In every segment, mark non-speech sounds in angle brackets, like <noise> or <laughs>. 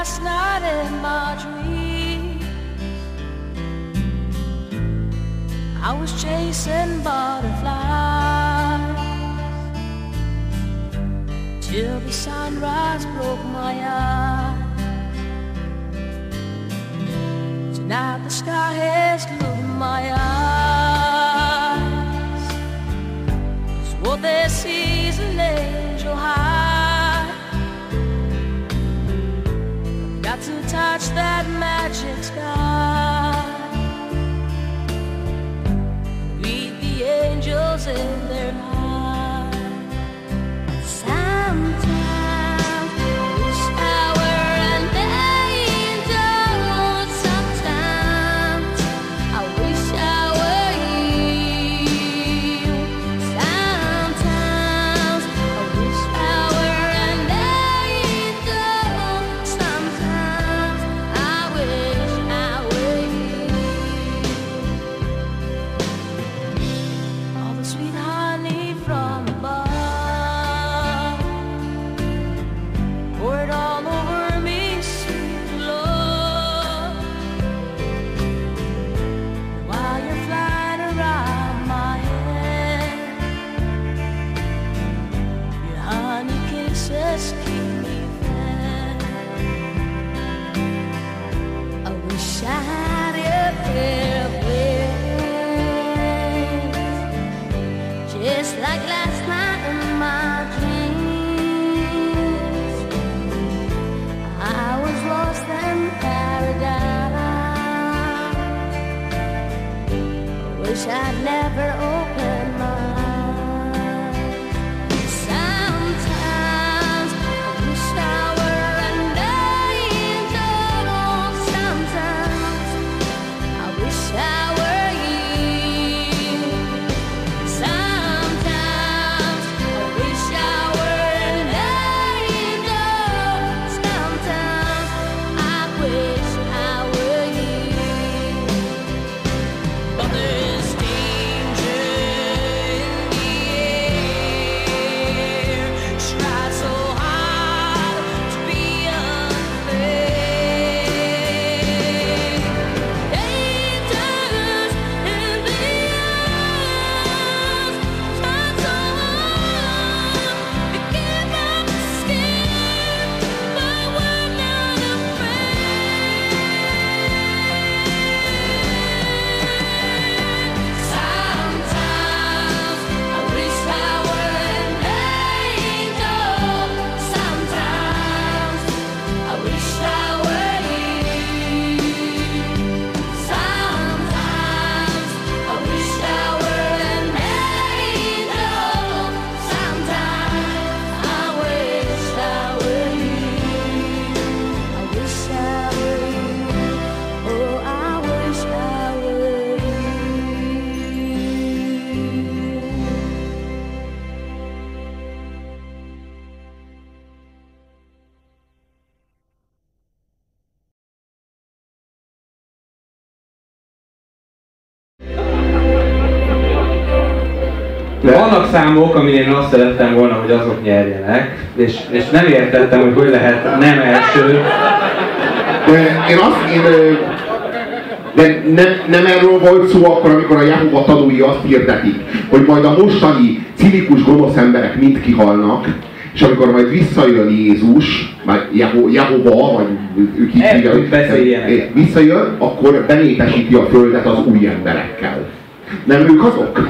last night in my dream. I was chasing butterflies till the sunrise broke my eyes. Touch that magic sky. Wish I'd never Vannak számok, amin én azt szerettem volna, hogy azok nyerjenek, és, és nem értettem, hogy hogy lehet nem első. De én azt, én, de nem, nem erről volt szó akkor, amikor a Jehova tanúi azt hirdetik, hogy majd a mostani cinikus gonosz emberek mind kihalnak, és amikor majd visszajön Jézus, vagy Jeho, Jehova, vagy ők így hívják, visszajön, akkor benépesíti a földet az új emberekkel. Nem ők azok?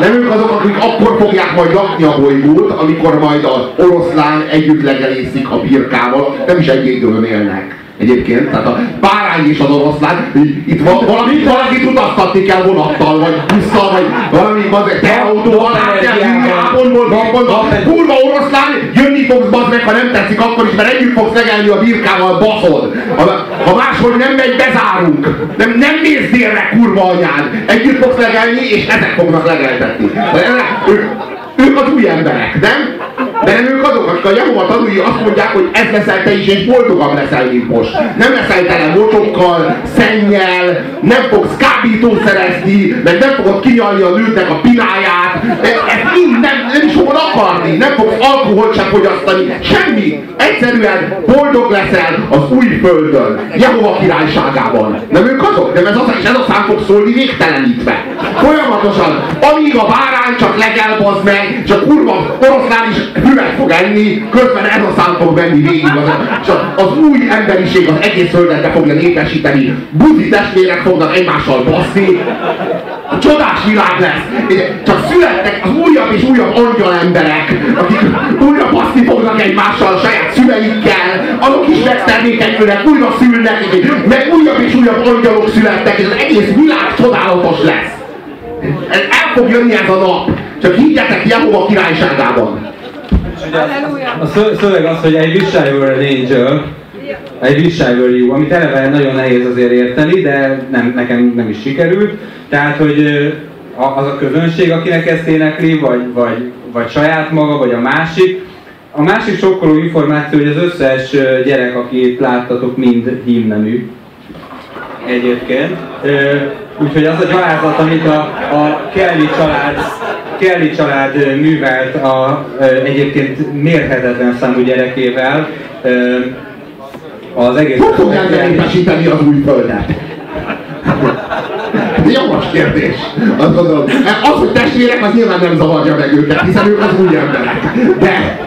Nem ők azok, akik akkor fogják majd lakni a bolygót, amikor majd az oroszlán együtt legelészik a birkával, nem is egy élnek. Egyébként, tehát a bárány és az oroszlán, itt va- valaki, valakit utaztatni kell vonattal, vagy busszal, vagy valami bazeg, te autóval, átjárni Jáponból, Japánba, kurva oroszlán, jönni fogsz bazd meg, ha nem tetszik, akkor is, mert együtt fogsz legelni a birkával, baszod. Ha, ha máshogy nem megy, bezárunk. Nem, nem mész délre, kurva anyád. Együtt fogsz legelni, és ezek fognak legeltetni. Ők, ők az új emberek, nem? De nem ők azok, akik a Jehova tanúi azt mondják, hogy ez leszel te is, és boldogabb leszel, mint most. Nem leszel tele mocsokkal, szennyel, nem fogsz kábítószerezni, meg nem fogod kinyalni a nőnek a pináját, ez, ez mind nem, nem is fogod akarni, nem fogsz alkoholt sem fogyasztani, semmi. Egyszer egyszerűen boldog leszel az új földön, Jehova királyságában. Nem ők azok? Nem ez az, és ez a szám fog szólni végtelenítve. Folyamatosan, amíg a bárány csak legel, meg, és a kurva oroszlán is füvet fog enni, közben ez a szám fog menni végig. Az, és az új emberiség az egész földet be fogja népesíteni. Buzi testvérek fognak egymással baszni, csodás világ lesz. Csak születtek az újabb és újabb angyal emberek, akik újra baszni fognak egymással a saját szüleikkel, azok is megtermékenyülnek, újra szülnek, meg újabb és újabb angyalok születtek, és az egész világ csodálatos lesz. El fog jönni ez a nap. Csak higgyetek Jehova királyságában. A szö- szöveg az, hogy egy wish I were an angel, egy wish I were you, amit eleve nagyon nehéz azért érteni, de nem, nekem nem is sikerült. Tehát, hogy az a közönség, akinek ezt énekli, vagy, vagy, vagy saját maga, vagy a másik. A másik sokkoló információ, hogy az összes gyerek, akit láttatok, mind hímnemű. Egyébként. Úgyhogy az a gyalázat, amit a, a Kelly család Kelly család művelt a egyébként mérhetetlen számú gyerekével, az egész... Hogy fogják népesíteni az új földet? Jogos kérdés. Azt gondolom, az, hogy testvérek, az nyilván nem zavarja meg őket, hiszen ők az új emberek. De,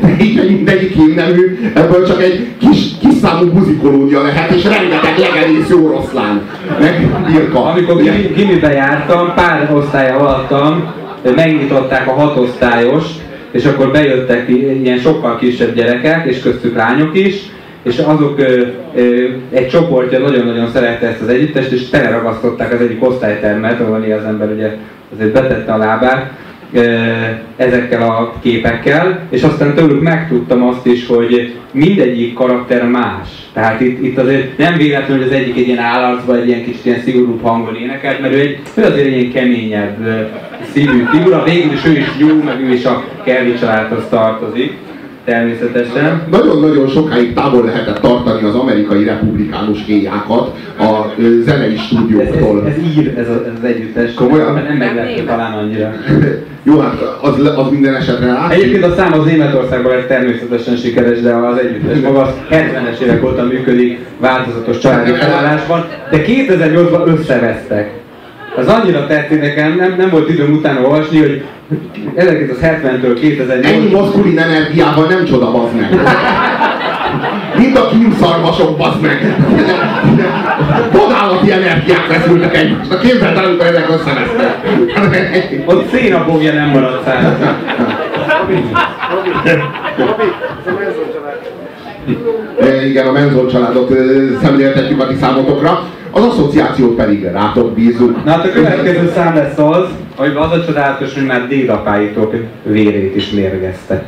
de így egy mindegyik hímnemű, ebből csak egy kis, kis számú buzikolónia lehet, és rengeteg legelészű oroszlán. Meg birka. Amikor gimi- gimibe jártam, pár osztály alattam, megnyitották a hatosztályos, és akkor bejöttek ilyen sokkal kisebb gyerekek, és köztük lányok is, és azok ö, ö, egy csoportja nagyon-nagyon szerette ezt az együttest, és teleragasztották az egyik osztálytermet, ahol néha az ember ugye azért betette a lábát, ezekkel a képekkel, és aztán tőlük megtudtam azt is, hogy mindegyik karakter más. Tehát itt, itt azért nem véletlenül, hogy az egyik egy ilyen állarcban, egy ilyen kicsit ilyen szigorúbb hangon énekelt, mert ő, egy, ő azért egy ilyen keményebb szívű figura, végül is ő is jó, meg ő is a Kelly családhoz tartozik, természetesen. Nagyon-nagyon sokáig távol lehetett tartani az amerikai republikánus héjákat a zenei Ez, ez, stúdióktól. ez ír, ez, a, ez az együttes. Komolyan? Nem meglepő talán annyira. <laughs> Jó, hát az, az minden esetre látszik. Egyébként a szám az Németországban lett természetesen sikeres, de az együttes maga az 70-es évek óta működik változatos családi felállásban, de 2008-ban összevesztek. Az annyira tetszik nekem, nem, nem volt időm utána olvasni, hogy 1970-től Ennyi 2008 maszkulin energiával nem csoda, bazd meg. Mint a kínszarvasok, bazd meg. Vadálati energiák veszültek egymásnak. Képzeld el, amikor ezek összevesztek. ott szénabogja nem maradt szállás. E, igen, a Menzon családot e, szemléltetjük a ti számotokra. Az asszociációt pedig rátok bízunk. Na hát a következő szám lesz az, hogy az a csodálatos, hogy már dédapáitok vérét is mérgezte.